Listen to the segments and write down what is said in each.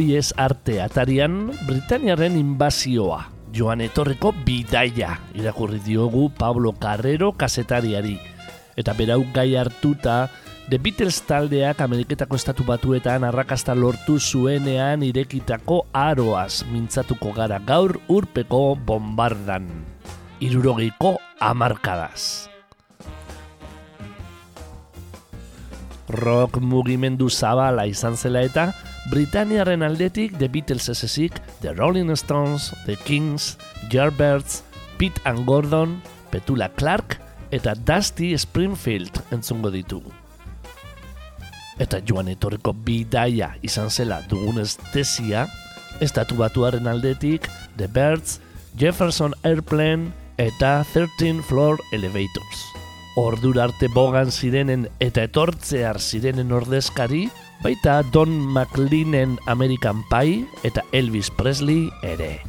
Oiez arte atarian Britaniaren inbazioa, joan etorreko bidaia, irakurri diogu Pablo Carrero kasetariari. Eta berau gai hartuta, The Beatles taldeak Ameriketako estatu batuetan arrakasta lortu zuenean irekitako aroaz mintzatuko gara gaur urpeko bombardan. Irurogeiko amarkadaz. Rock mugimendu zabala izan zela eta, Britaniaren aldetik The Beatles esesik, The Rolling Stones, The Kings, Yardbirds, Pete and Gordon, Petula Clark eta Dusty Springfield entzungo ditugu. Eta joan etorreko bidaia izan zela dugunez tesia, estatu batuaren aldetik The Birds, Jefferson Airplane eta 13 Floor Elevators. Ordur arte bogan zirenen eta etortzear zirenen ordezkari, baita Don McLeanen American Pie eta Elvis Presley ere.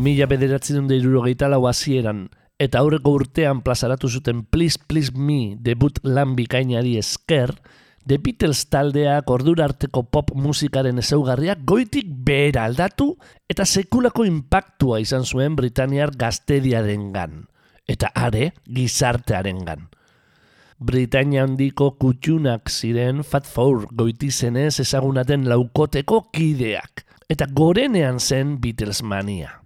Mila bederatzi dut irurogeita lau hasieran eta aurreko urtean plazaratu zuten Please Please Me debut lan bikainari esker, The Beatles taldeak ordura arteko pop musikaren ezaugarriak goitik behera aldatu eta sekulako impactua izan zuen Britaniar gaztediaren gan, eta are gizartearen gan. Britania handiko kutxunak ziren Fat Four goitizenez ezagunaten laukoteko kideak, eta gorenean zen Beatles mania.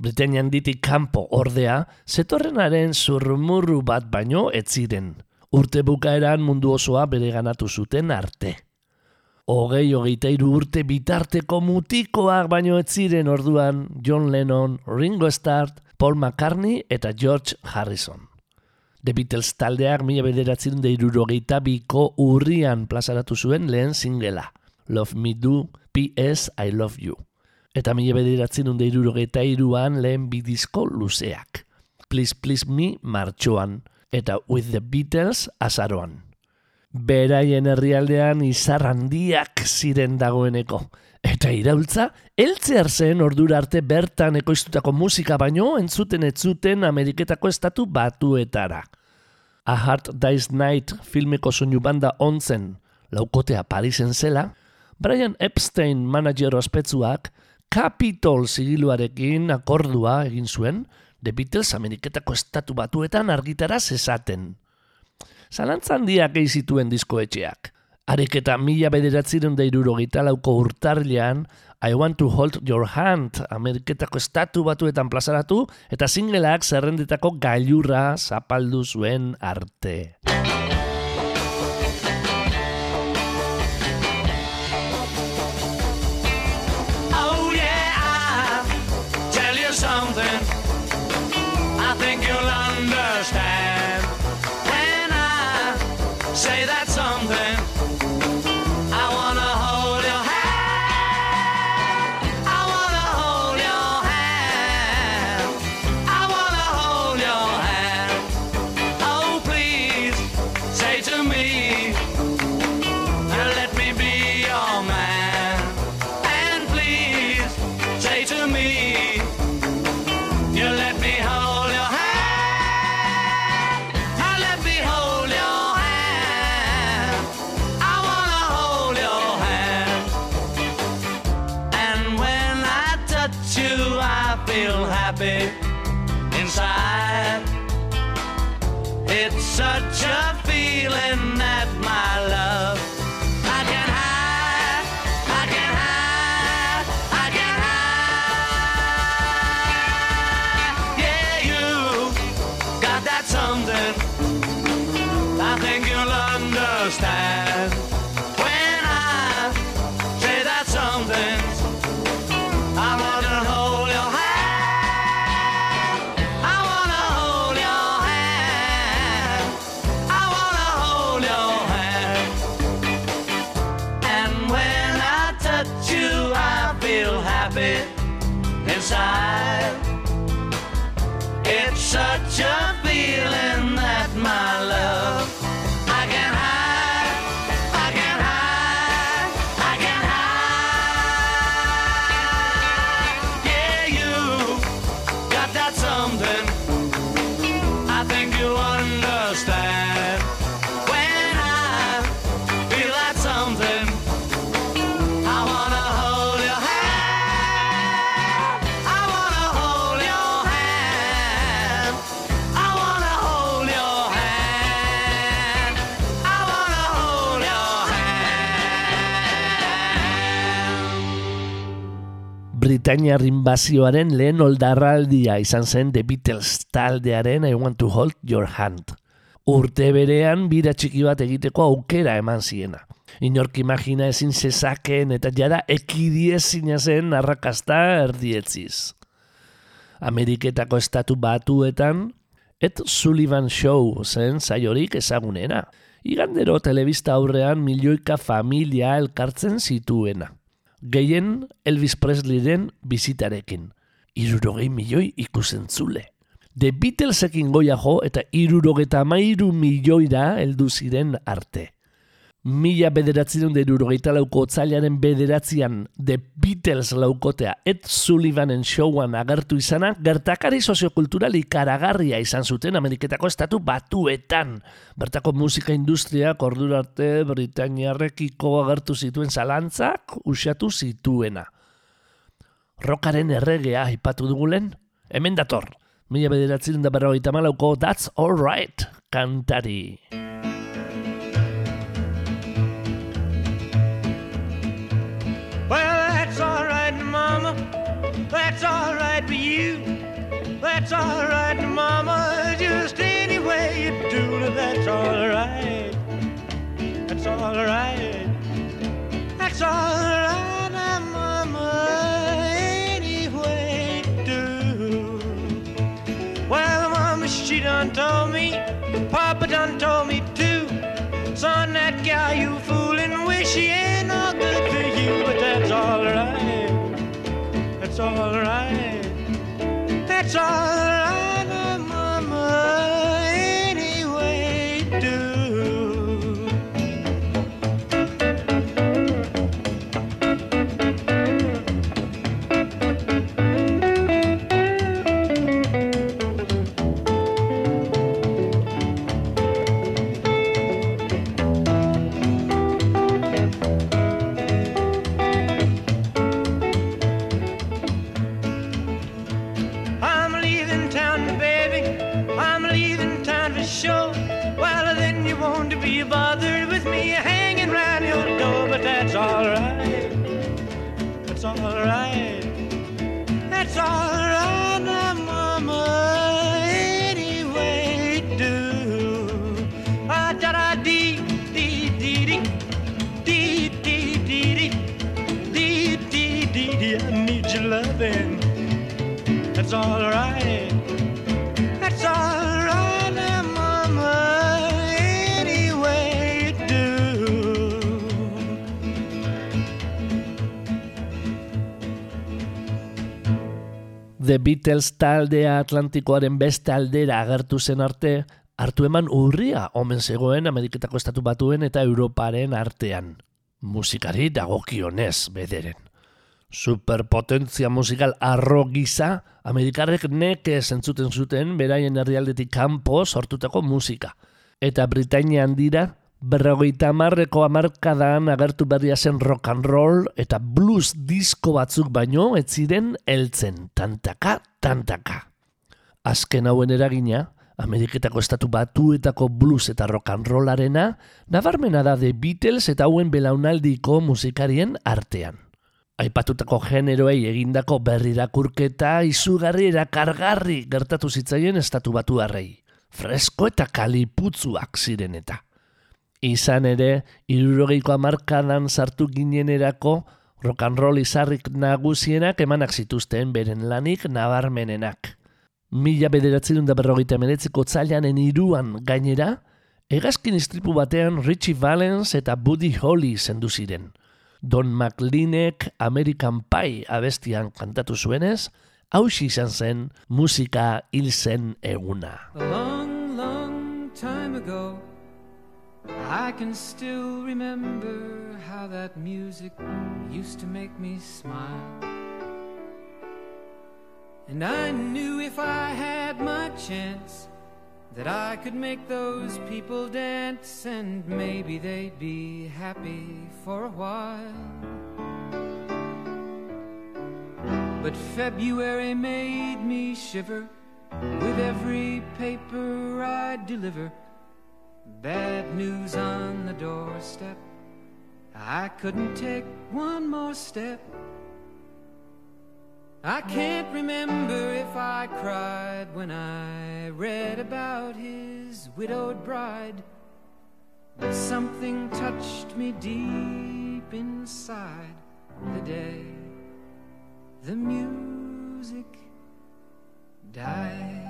Britanian ditik kanpo ordea, zetorrenaren zurmurru bat baino ez ziren. Urte bukaeran mundu osoa bere ganatu zuten arte. Hogei hogeita iru urte bitarteko mutikoak baino ez ziren orduan John Lennon, Ringo Starr, Paul McCartney eta George Harrison. The Beatles taldeak mila bederatzen da irurogeita biko urrian plazaratu zuen lehen singela. Love Me Do, P.S. I Love You eta mila bederatzen unde irurogeita iruan lehen bidizko luzeak. Please Please Me martxoan eta With the Beatles azaroan. Beraien herrialdean izar handiak ziren dagoeneko. Eta iraultza, eltzear zen ordura arte bertan ekoiztutako musika baino entzuten etzuten Ameriketako estatu batuetara. A Hard Day's Night filmeko soinu banda ontzen, laukotea Parisen zela, Brian Epstein manager ospetsuak Capitol zigiluarekin akordua egin zuen, The Beatles Ameriketako estatu batuetan argitara zezaten. Zalantzan diak zituen diskoetxeak. Arek mila bederatziren da irurogita lauko urtarlean, I want to hold your hand Ameriketako estatu batuetan plazaratu eta singleak zerrendetako gailurra zapaldu zuen arte. happy inside. It's such a feeling hand. Britaniar inbazioaren lehen oldarraldia izan zen The Beatles taldearen I Want to Hold Your Hand. Urte berean bira txiki bat egiteko aukera eman ziena. Inork imagina ezin zezakeen eta jada ekidiezina zen arrakasta erdietziz. Ameriketako estatu batuetan, Ed Sullivan Show zen saiorik ezagunena. Igandero telebista aurrean milioika familia elkartzen zituena. Gehien Elvis Presleyren bizitarekin. Irurogei milioi ikusentzule. The Beatlesekin goia jo eta irurogeta mairu milioira heldu ziren arte. Mila bederatzen da irurogeita lauko otzailaren bederatzean The Beatles laukotea Ed Sullivanen showan agertu izana gertakari soziokultural ikaragarria izan zuten Ameriketako estatu batuetan. Bertako musika industriak ordura arte Britainiarrekiko agertu zituen zalantzak usatu zituena. Rokaren erregea aipatu dugulen, hemen dator. Mila bederatzen da berrogeita malauko That's Alright kantari. That's all right, Mama. Just any way you do that's all right. That's all right. That's all right, Mama. Any way you do. Well, Mama, she done told me. Papa done told me too. Son, that gal you fooling with, she ain't no good for you, but that's all right. That's all right. That's all The Beatles taldea Atlantikoaren beste aldera agertu zen arte, hartu eman urria omen zegoen Ameriketako estatu batuen eta Europaren artean. Musikari dagokionez bederen. Superpotentzia musikal arro gisa, Amerikarrek neke zentzuten zuten beraien herrialdetik kanpo sortutako musika. Eta Britainia handira, berrogeita marreko amarkadan agertu berria zen rock and roll eta blues disko batzuk baino ez ziren heltzen tantaka, tantaka. Azken hauen eragina, Ameriketako estatu batuetako blues eta rock and rollarena, nabarmena da The Beatles eta hauen belaunaldiko musikarien artean. Aipatutako generoei egindako berrirakurketa izugarri erakargarri gertatu zitzaien estatu batuarrei. Fresko eta kaliputzuak ziren eta. Izan ere, irurogeikoa markadan sartu ginenerako, rock and roll izarrik nagusienak emanak zituzten beren lanik nabarmenenak. Mila bederatzi dut berrogeita meretziko tzailanen iruan gainera, egazkin istripu batean Richie Valens eta Buddy Holly zendu ziren. Don McLeanek American Pie abestian kantatu zuenez, hausi izan zen musika hil zen eguna. A long, long time ago, I can still remember how that music used to make me smile. And I knew if I had my chance that I could make those people dance and maybe they'd be happy for a while. But February made me shiver with every paper I deliver. Bad news on the doorstep. I couldn't take one more step. I can't remember if I cried when I read about his widowed bride. But something touched me deep inside the day the music died.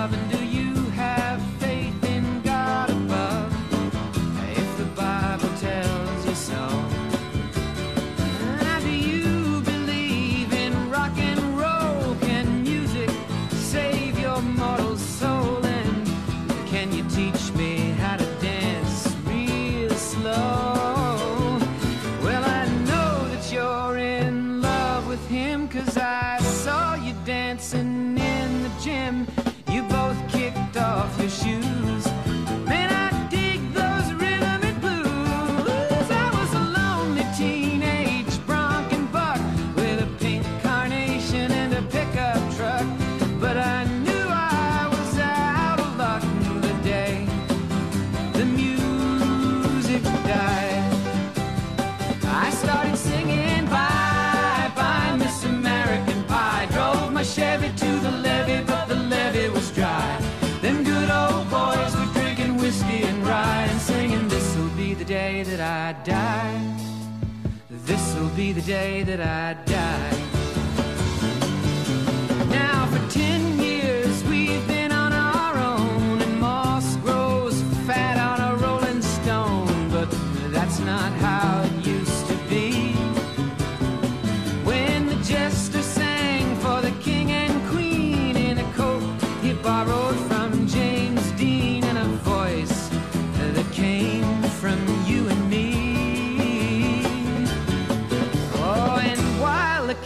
the day that I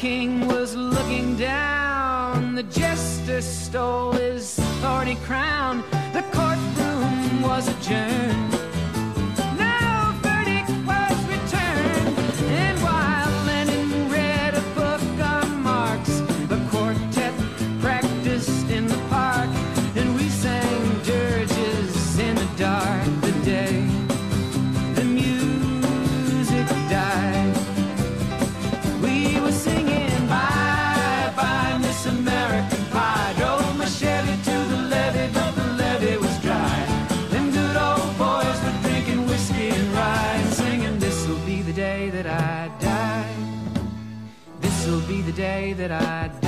king was looking down. The jester stole his thorny crown. The courtroom was adjourned. Die. This'll be the day that I die.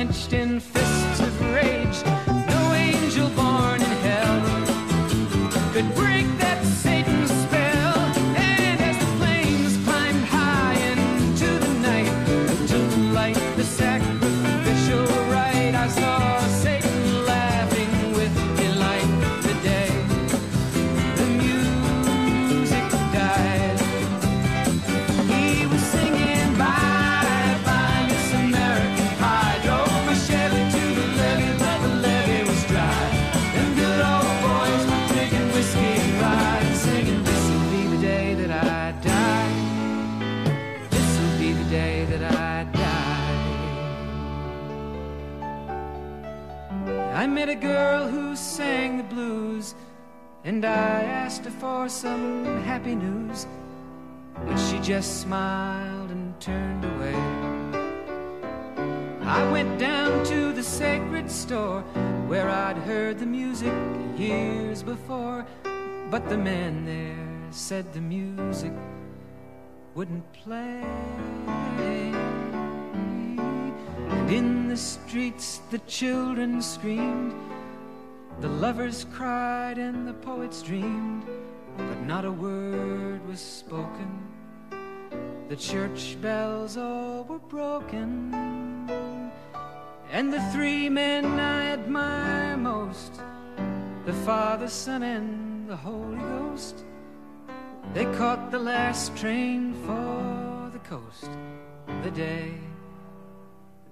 Clenched in fists of rage. No angel born in hell could met a girl who sang the blues, and I asked her for some happy news. But she just smiled and turned away. I went down to the sacred store where I'd heard the music years before. But the man there said the music wouldn't play. In the streets the children screamed, the lovers cried, and the poets dreamed. But not a word was spoken. The church bells all were broken, and the three men I admire most the Father, Son, and the Holy Ghost they caught the last train for the coast the day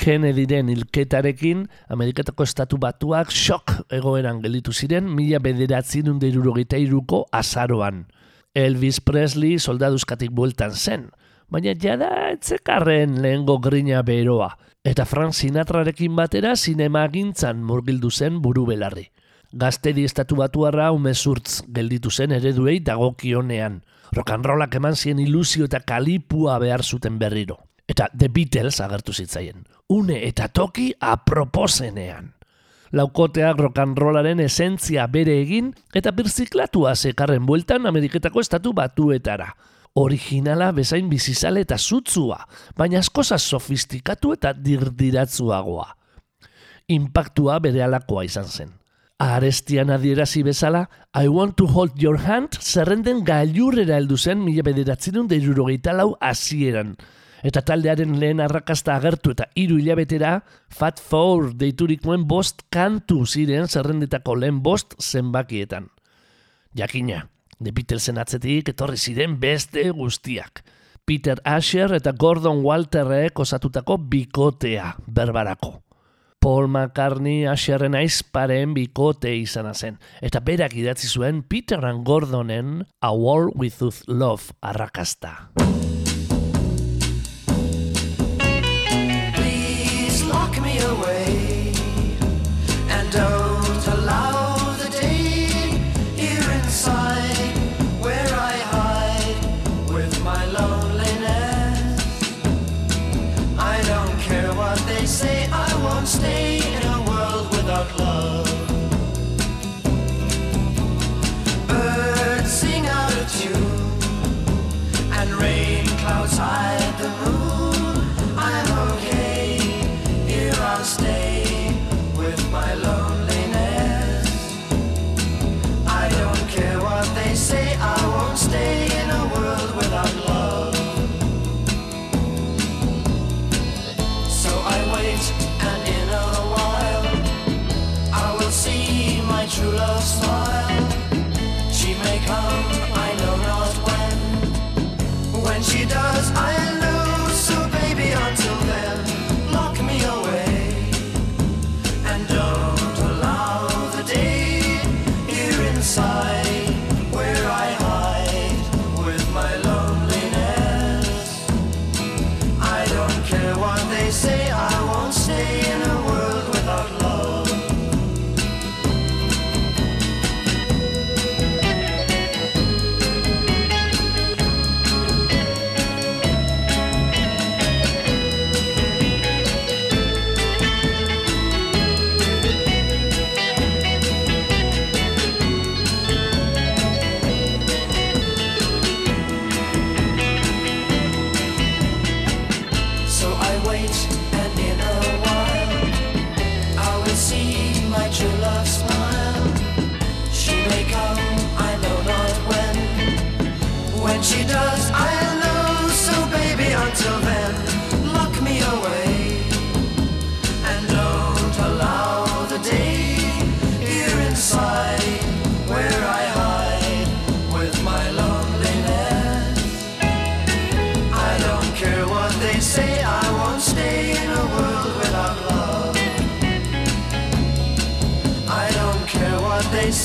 Kennedyren hilketarekin Ameriketako estatu batuak shock egoeran gelditu ziren mila bederatzen irurogeita iruko azaroan. Elvis Presley soldaduzkatik bueltan zen, baina jada etzekarren lehengo grina beroa, eta Frank Sinatrarekin batera zinema gintzan murgildu zen buru belarri. Gaztedi estatu batuarra umezurtz gelditu zen ereduei dagokionean. Rock'n'rollak eman zien ilusio eta kalipua behar zuten berriro. Eta The Beatles agertu zitzaien. Une eta toki aproposenean. Laukoteak rock'n'rollaren esentzia bere egin eta birziklatua sekarren bueltan Ameriketako estatu batuetara. Originala bezain bizizale eta zutzua, baina askoza sofistikatu eta dirdiratzuagoa. Impactua bere alakoa izan zen. Arestian adierazi bezala, I want to hold your hand zerrenden gailurrera heldu zen mila bederatzen deirurogeita lau hasieran. Eta taldearen lehen arrakasta agertu eta hiru hilabetera, Fat Four deiturikoen bost kantu ziren zerrendetako lehen bost zenbakietan. Jakina, The Beatlesen atzetik etorri ziren beste guztiak. Peter Asher eta Gordon Walterrek osatutako bikotea berbarako. Paul McCartney Asherren aizparen bikote izana zen, eta berak idatzi zuen Peter and Gordonen A War With Love arrakasta.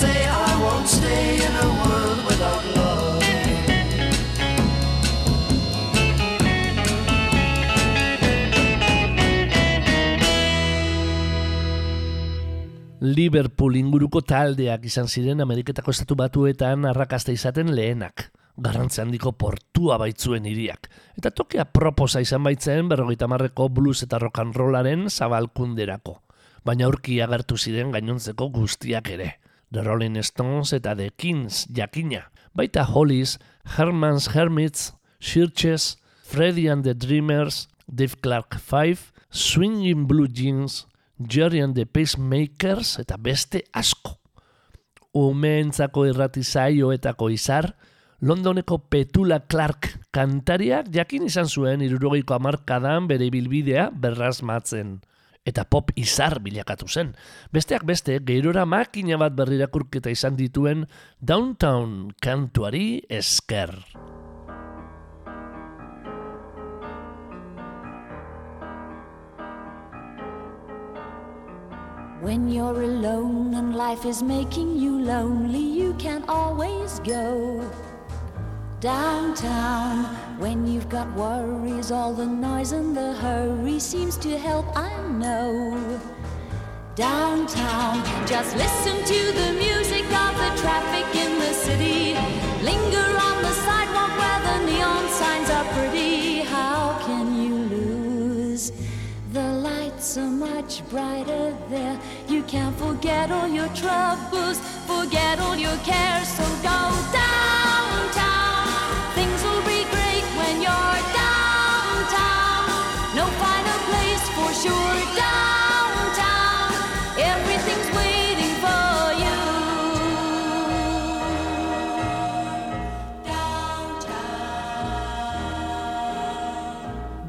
Say, I won't stay in a world without love. Liverpool inguruko taldeak izan ziren Ameriketako estatu batuetan arrakasta izaten lehenak. Garrantzi handiko portua baitzuen hiriak. Eta tokea proposa izan baitzen berrogeita marreko blues eta rock and rollaren zabalkunderako. Baina aurki agertu ziren gainontzeko guztiak ere. The Rolling Stones eta The Kings jakina. Baita Hollies, Herman's Hermits, Churches, Freddie and the Dreamers, Dave Clark 5, Swinging Blue Jeans, Jerry and the Pacemakers eta beste asko. Umeentzako irrati saioetako izar, Londoneko Petula Clark kantariak jakin izan zuen irurogeiko amarkadan bere bilbidea berrazmatzen. Eta pop izar bilakatu zen. Besteak beste, gerora makina bat berrirakurketa izan dituen Downtown kantuari esker. When you're alone and life is making you lonely, you can always go downtown. When you've got worries, all the noise and the hurry seems to help, I know. Downtown, just listen to the music of the traffic in the city. Linger on the sidewalk where the neon signs are pretty. How can you lose? The lights are much brighter there. You can't forget all your troubles, forget all your cares. So go downtown.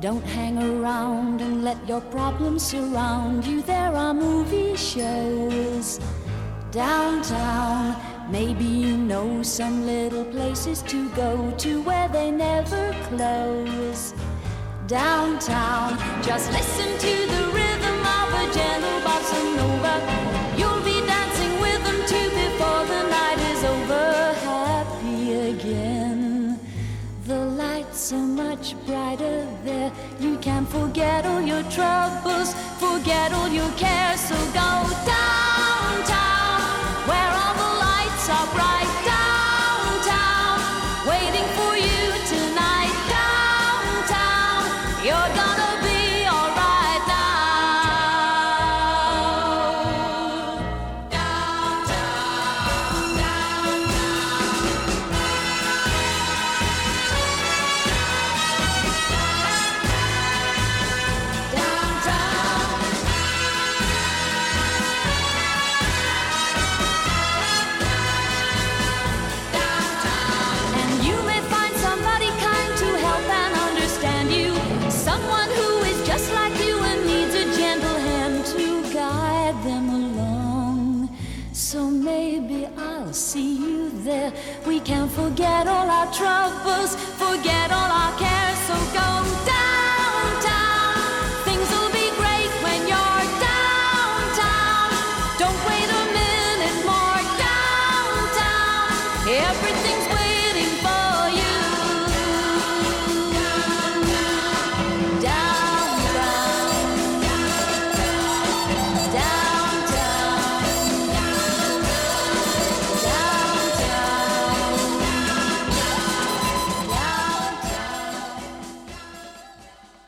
Don't hang around and let your problems surround you. There are movie shows downtown. Maybe you know some little places to go to where they never close. Downtown, just listen to the rhythm of a gentle bossa nova. You'll be dancing with them too before the night is over. Happy again. The lights are much brighter there. You can forget all your troubles, forget all your cares. So go downtown,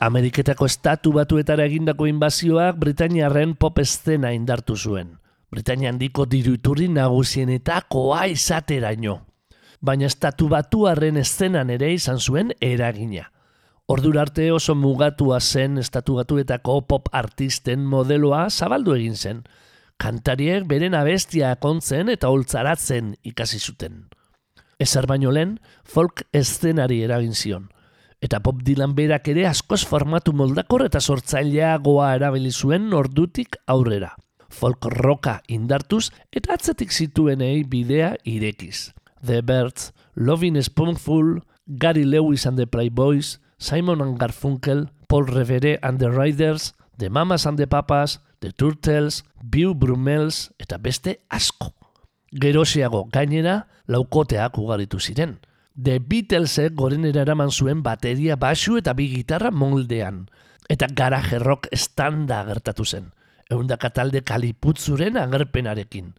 Ameriketako estatu batuetara egindako inbazioak Britainiarren pop eszena indartu zuen. Britainia handiko diru iturri nagusienetakoa izateraino. Baina estatu batuarren eszenan ere izan zuen eragina. Ordura arte oso mugatua zen estatu batuetako pop artisten modeloa zabaldu egin zen. Kantariek beren abestia kontzen eta holtzaratzen ikasi zuten. Ezer baino lehen, folk eszenari eragin zion. Eta Bob Dylan berak ere askoz formatu moldakor eta sortzaileagoa erabili zuen ordutik aurrera. Folk rocka indartuz eta atzetik zituenei bidea irekiz. The Birds, Lovin' Spoonful, Gary Lewis and the Playboys, Simon and Garfunkel, Paul Revere and the Riders, The Mamas and the Papas, The Turtles, Bill Brumels eta beste asko. Gerosiago gainera laukoteak ugaritu ziren. The Beatlesek gorenera eraman zuen bateria basu eta bi gitarra moldean. Eta garaje rock standa gertatu zen. Eundaka talde kaliputzuren agerpenarekin.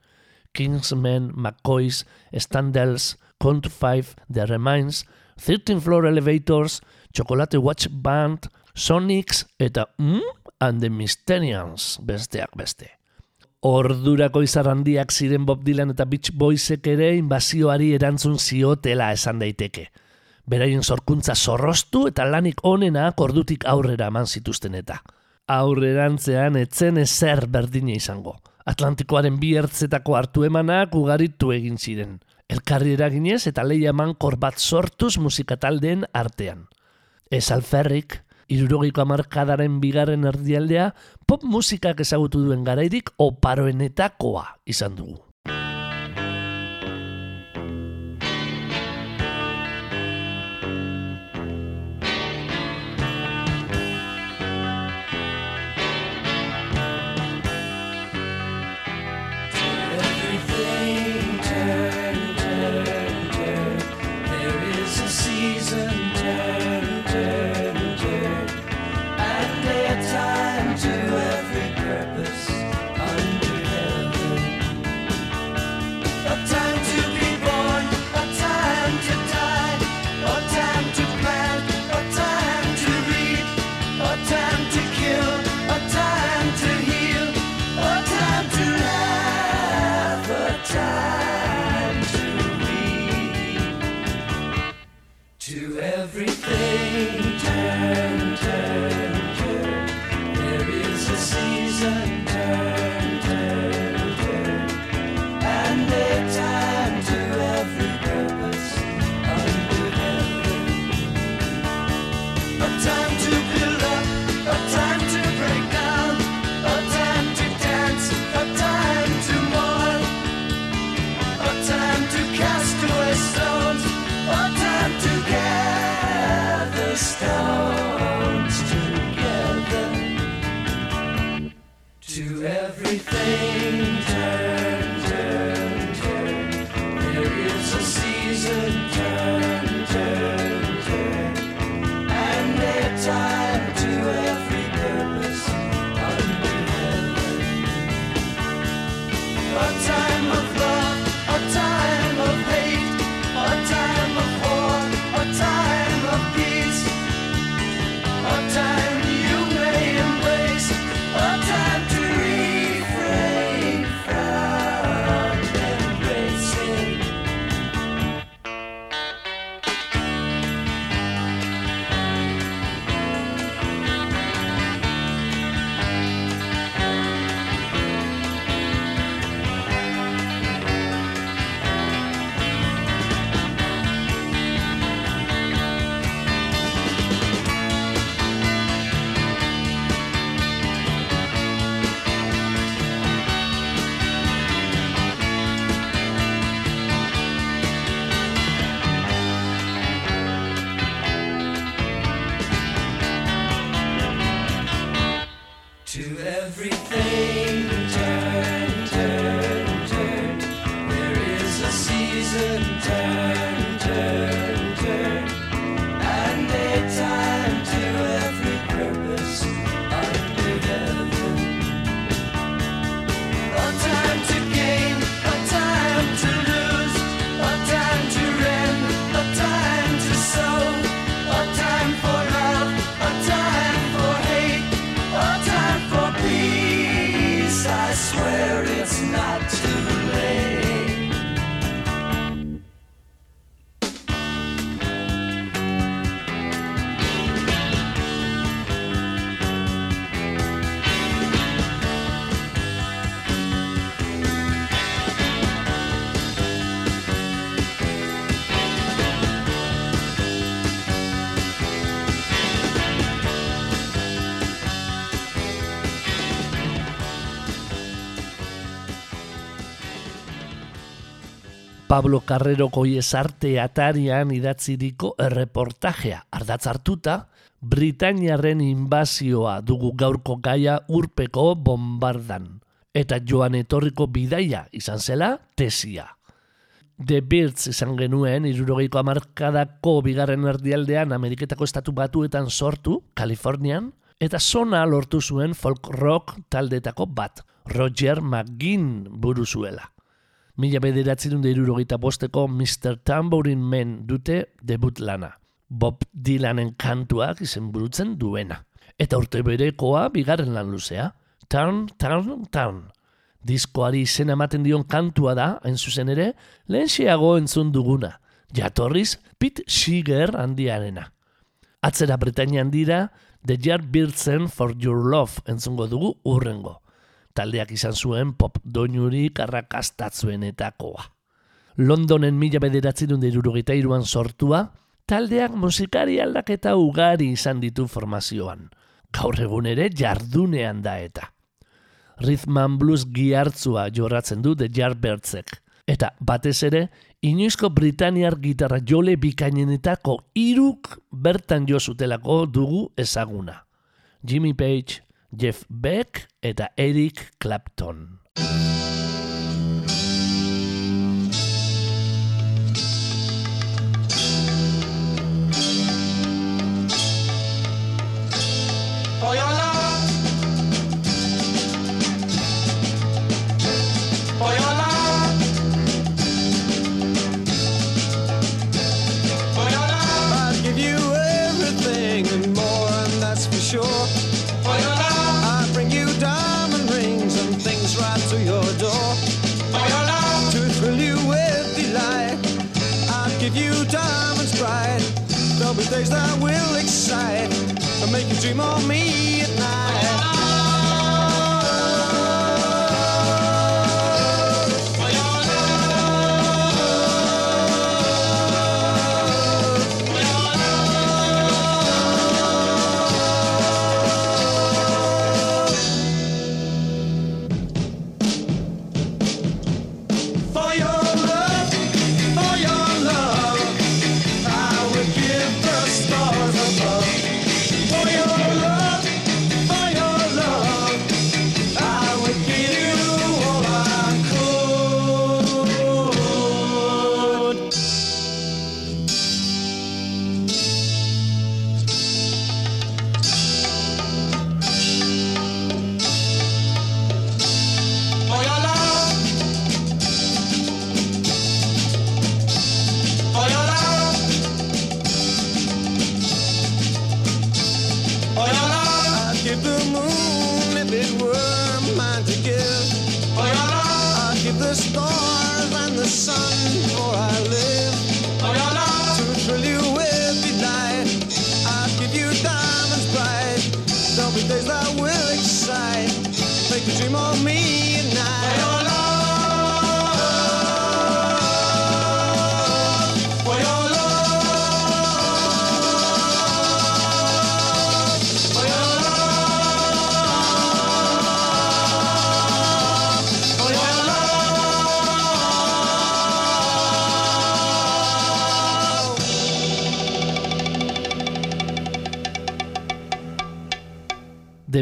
Kingsmen, McCoys, Standells, Count 5, The Remains, 13 Floor Elevators, Chocolate Watch Band, Sonics eta mm? and the Mysterians besteak beste. Ordurako izar handiak ziren Bob Dylan eta Beach Boysek ere inbazioari erantzun ziotela esan daiteke. Beraien sorkuntza zorrostu eta lanik onenak ordutik aurrera eman zituzten eta. Aurrerantzean etzen ezer berdina izango. Atlantikoaren bi ertzetako hartu emanak ugaritu egin ziren. Elkarri eraginez eta leia mankor bat sortuz musikataldeen artean. Ez alferrik, irurogeiko amarkadaren bigarren erdialdea, pop musikak ezagutu duen garairik oparoenetakoa izan dugu. Pablo Carreroko arte atarian idatziriko erreportajea. Ardatz hartuta, Britainiarren inbazioa dugu gaurko gaia urpeko bombardan. Eta joan etorriko bidaia izan zela tesia. The Birds izan genuen irurogeiko amarkadako bigarren erdialdean Ameriketako estatu batuetan sortu, Kalifornian, eta sona lortu zuen folk rock taldetako bat, Roger McGinn buru zuela. Mila bederatzen dut irurogeita bosteko Mr. Tambourine Man dute debut lana. Bob Dylanen kantuak izen burutzen duena. Eta urte berekoa bigarren lan luzea. Turn, turn, turn. Diskoari izen ematen dion kantua da, hain zuzen ere, lehenxeago entzun duguna. Jatorriz, Pete Seeger handiarena. Atzera Bretainian dira, The Yardbirds for Your Love entzungo dugu urrengo taldeak izan zuen pop doinurik arrakastatzuenetakoa. Londonen mila bederatzen iruan sortua, taldeak musikari aldaketa ugari izan ditu formazioan. Gaur egun ere jardunean da eta. Rhythm Blues gihartzua jorratzen du The Yardbirdsek. Eta batez ere, inoizko Britaniar gitarra jole bikainenetako iruk bertan jo zutelako dugu ezaguna. Jimmy Page, Jeff Beck eta Eric Clapton.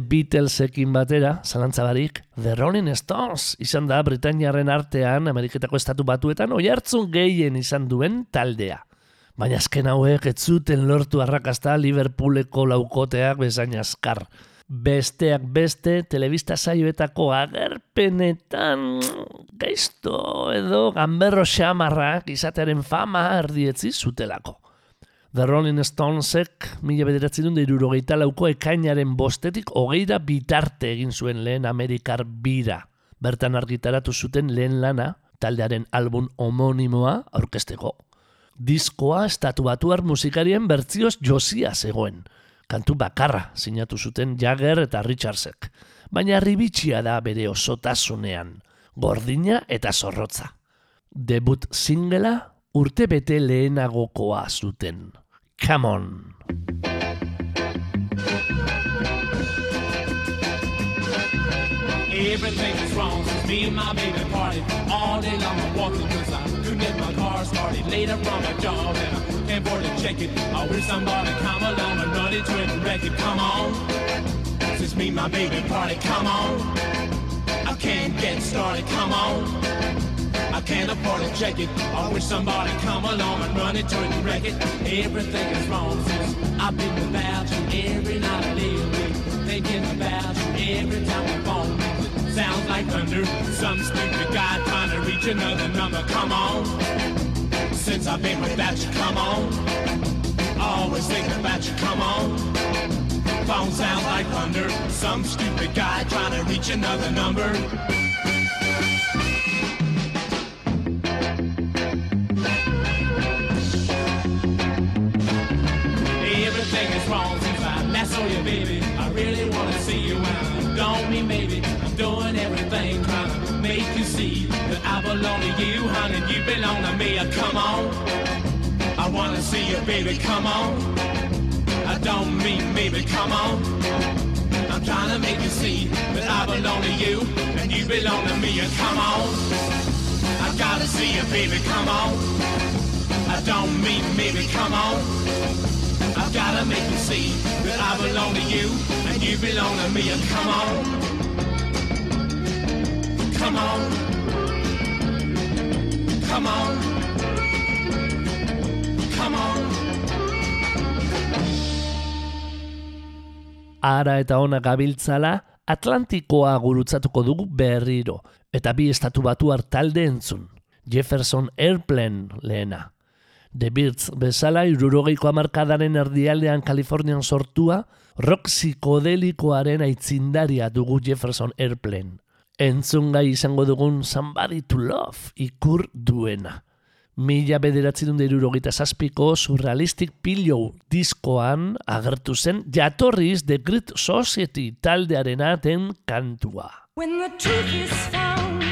Beatlesekin batera, zalantza barik, The Rolling Stones izan da Britainiarren artean Ameriketako estatu batuetan oi gehien izan duen taldea. Baina azken hauek ez zuten lortu arrakasta Liverpooleko laukoteak bezain azkar. Besteak beste, telebista saioetako agerpenetan gaizto edo gamberro xamarrak izatearen fama erdietzi zutelako. The Rolling Stonesek mila bederatzen dut irurogeita lauko ekainaren bostetik hogeira bitarte egin zuen lehen Amerikar bira. Bertan argitaratu zuten lehen lana, taldearen album homonimoa aurkesteko. Diskoa estatu batuar musikarien bertzioz josia zegoen. Kantu bakarra sinatu zuten Jagger eta Richardsek. Baina ribitxia da bere osotasunean, gordina eta zorrotza. Debut singela urte bete lehenagokoa zuten. Come on! Everything is wrong me and my baby party all day long. I'm walking cause I couldn't get my car started. Later on my job and I can't afford to check it. I wish somebody come along and run into it and wreck it. Come on, since me my baby party. Come on, I can't get started. Come on. I can't afford to check it. I wish somebody come along and run it and wreck it. Everything is wrong since I've been without you every night I lay awake. Thinking about you every time the phone. Sounds like thunder. Some stupid guy trying to reach another number. Come on. Since I've been without you, come on. Always thinking about you, come on. Phone sounds like thunder. Some stupid guy trying to reach another number. Is wrong since I last saw you, baby. I really wanna see you and I don't mean maybe. I'm doing everything trying to make you see that I belong to you, honey. You belong to me. Come on. I wanna see you, baby. Come on. I don't mean maybe. Come on. I'm trying to make you see that I belong to you and you belong to me. Come on. I gotta see you, baby. Come on. I don't mean maybe. Come on. I've gotta make you see that I belong to you and you belong to me. And come on, come on, come on, come on. Ara eta ona gabiltzala, Atlantikoa gurutzatuko dugu berriro, eta bi estatu batu talde entzun. Jefferson Airplane lehena. The Birds bezala irurogeiko amarkadaren erdialdean Kalifornian sortua, rock psikodelikoaren aitzindaria dugu Jefferson Airplane. Entzun gai izango dugun Somebody to Love ikur duena. Mila bederatzi dut zazpiko surrealistic pillow diskoan agertu zen jatorriz The Great Society taldearena den kantua. When the truth is found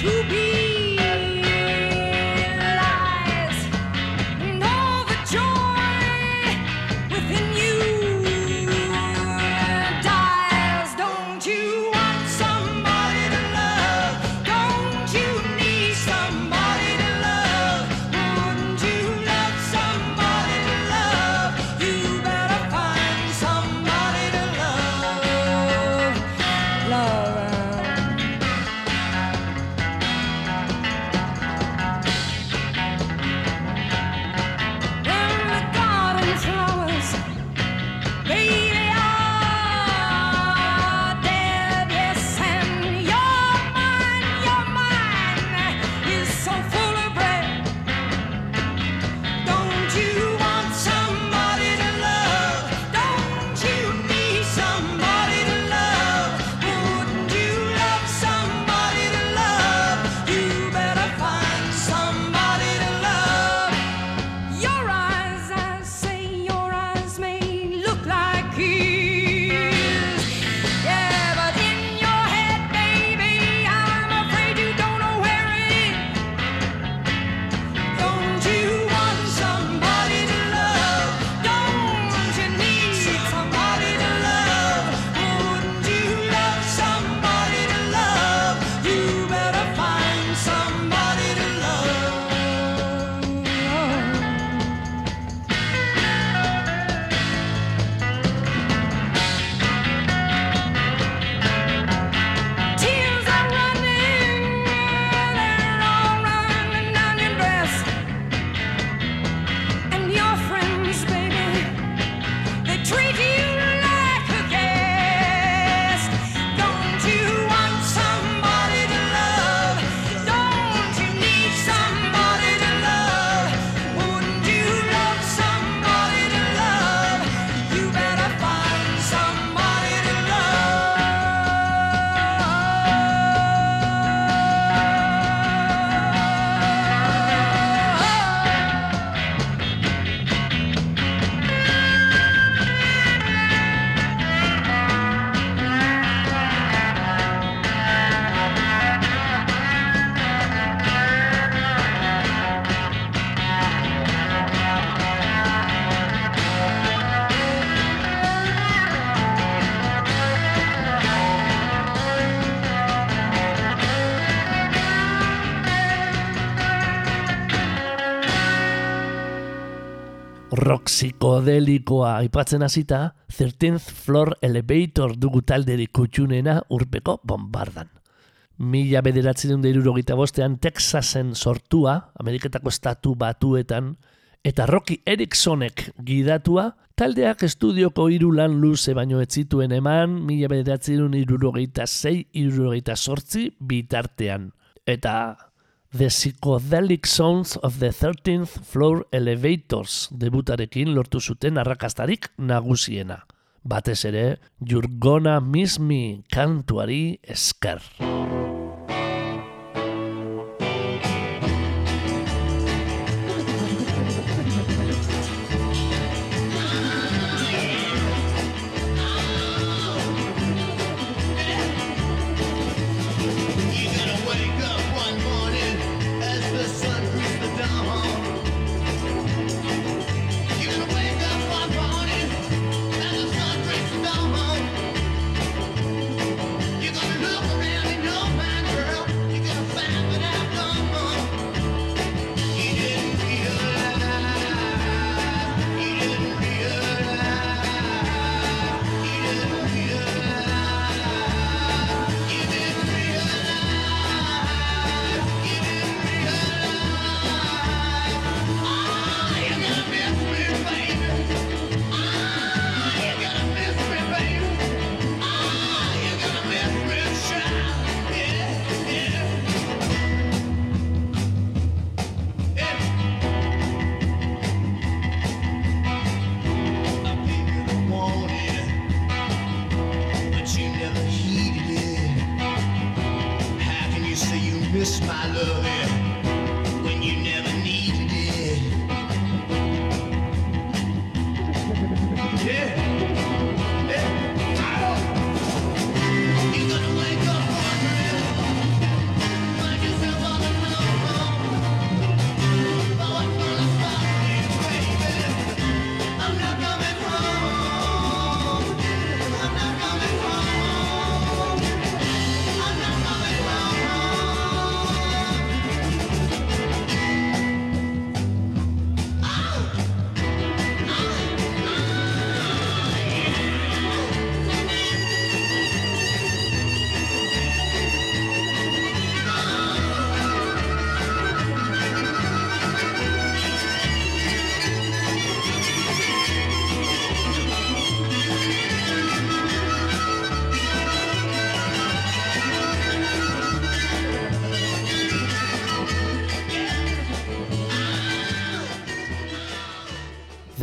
to be psikodelikoa aipatzen hasita, 13th Floor Elevator dugu talderik kutxunena urpeko bombardan. Mila bederatzen irurogeita bostean Texasen sortua, Ameriketako estatu batuetan, eta Rocky Ericksonek gidatua, taldeak estudioko hiru lan luze baino ez zituen eman, mila bederatzen irurogeita zei, irurogeita sortzi bitartean. Eta The Psychedelic Sounds of the 13th Floor Elevators debutarekin lortu zuten arrakastarik nagusiena. Batez ere, You're Gonna Miss Me kantuari esker.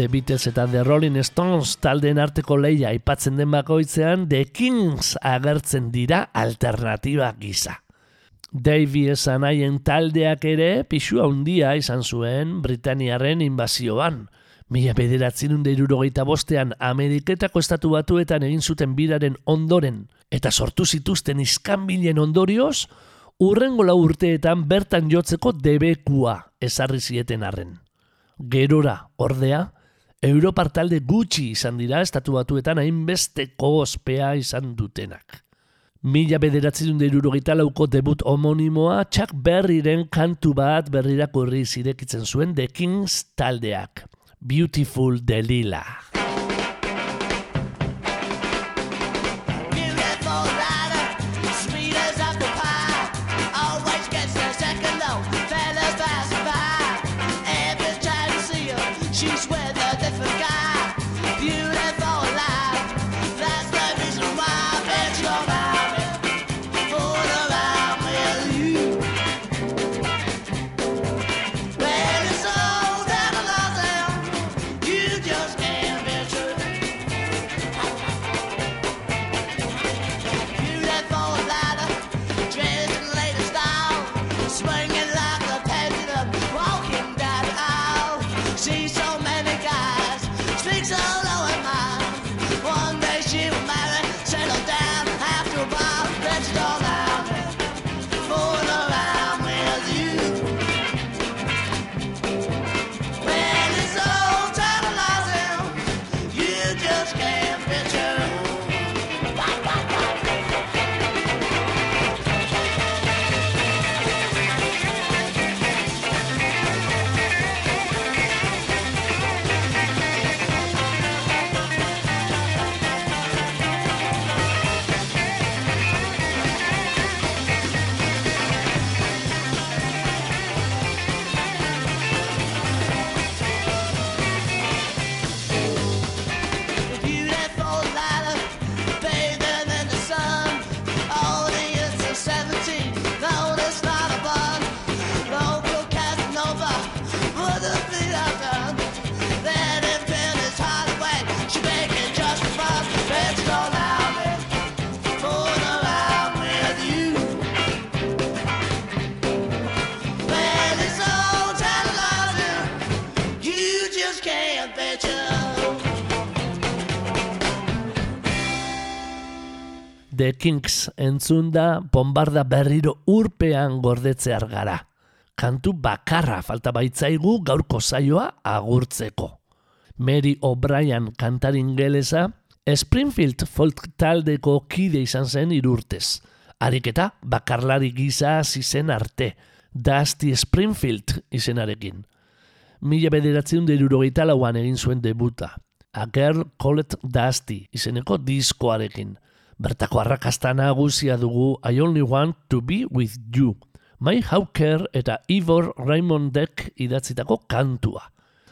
The Beatles eta The Rolling Stones taldeen arteko leia aipatzen den bakoitzean The Kings agertzen dira alternatiba gisa. Davy esan haien taldeak ere pixua handia izan zuen Britaniarren inbazioan. Mila bederatzen irurogeita bostean Ameriketako estatu batuetan egin zuten biraren ondoren eta sortu zituzten iskanbilen ondorioz, urrengo lau urteetan bertan jotzeko debekua ezarri zieten arren. Gerora, ordea, Europar talde gutxi izan dira estatu batuetan hainbesteko ospea izan dutenak. Mila bederatzen dut lauko debut homonimoa Chuck Berryren kantu bat berrirakurri zirekitzen zuen The Kings taldeak. Beautiful Delilah. The Kings entzun da bombarda berriro urpean gordetzear gara. Kantu bakarra falta baitzaigu gaurko zaioa agurtzeko. Mary O'Brien kantarin geleza, Springfield folk taldeko kide izan zen irurtez. Ariketa bakarlari gisa hasi zen arte, Dusty Springfield izenarekin. Mila bederatzen lauan egin zuen debuta. A Girl Called Dusty izeneko diskoarekin. Bertako arrakasta nagusia dugu I Only Want to Be With You. Mai Hawker eta Ivor Raymondek idatzitako kantua.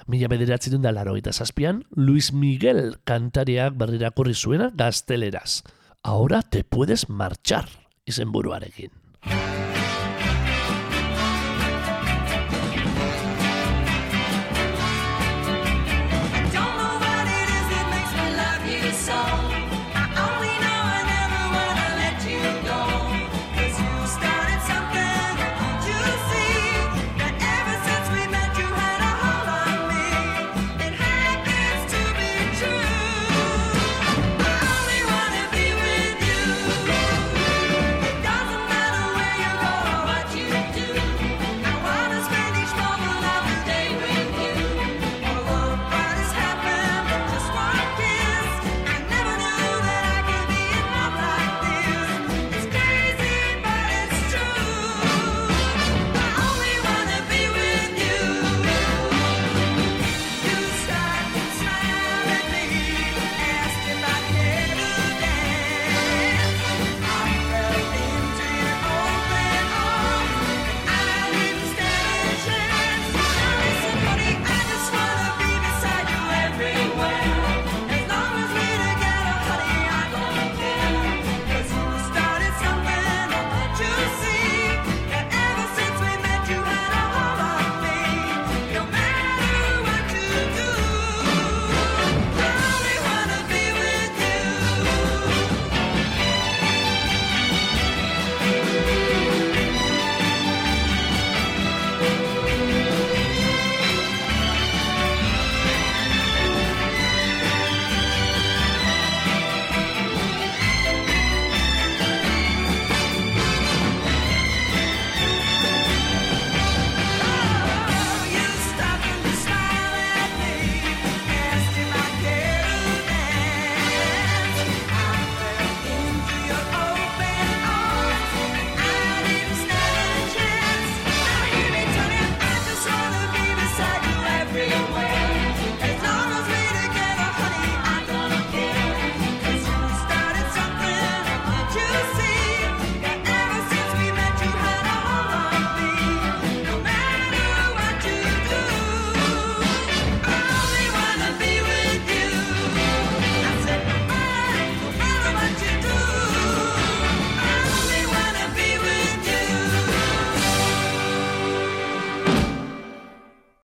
Mila bederatzen da larogeita zazpian, Luis Miguel kantariak berrirakurri zuena gazteleraz. Ahora te puedes marchar izenburuarekin.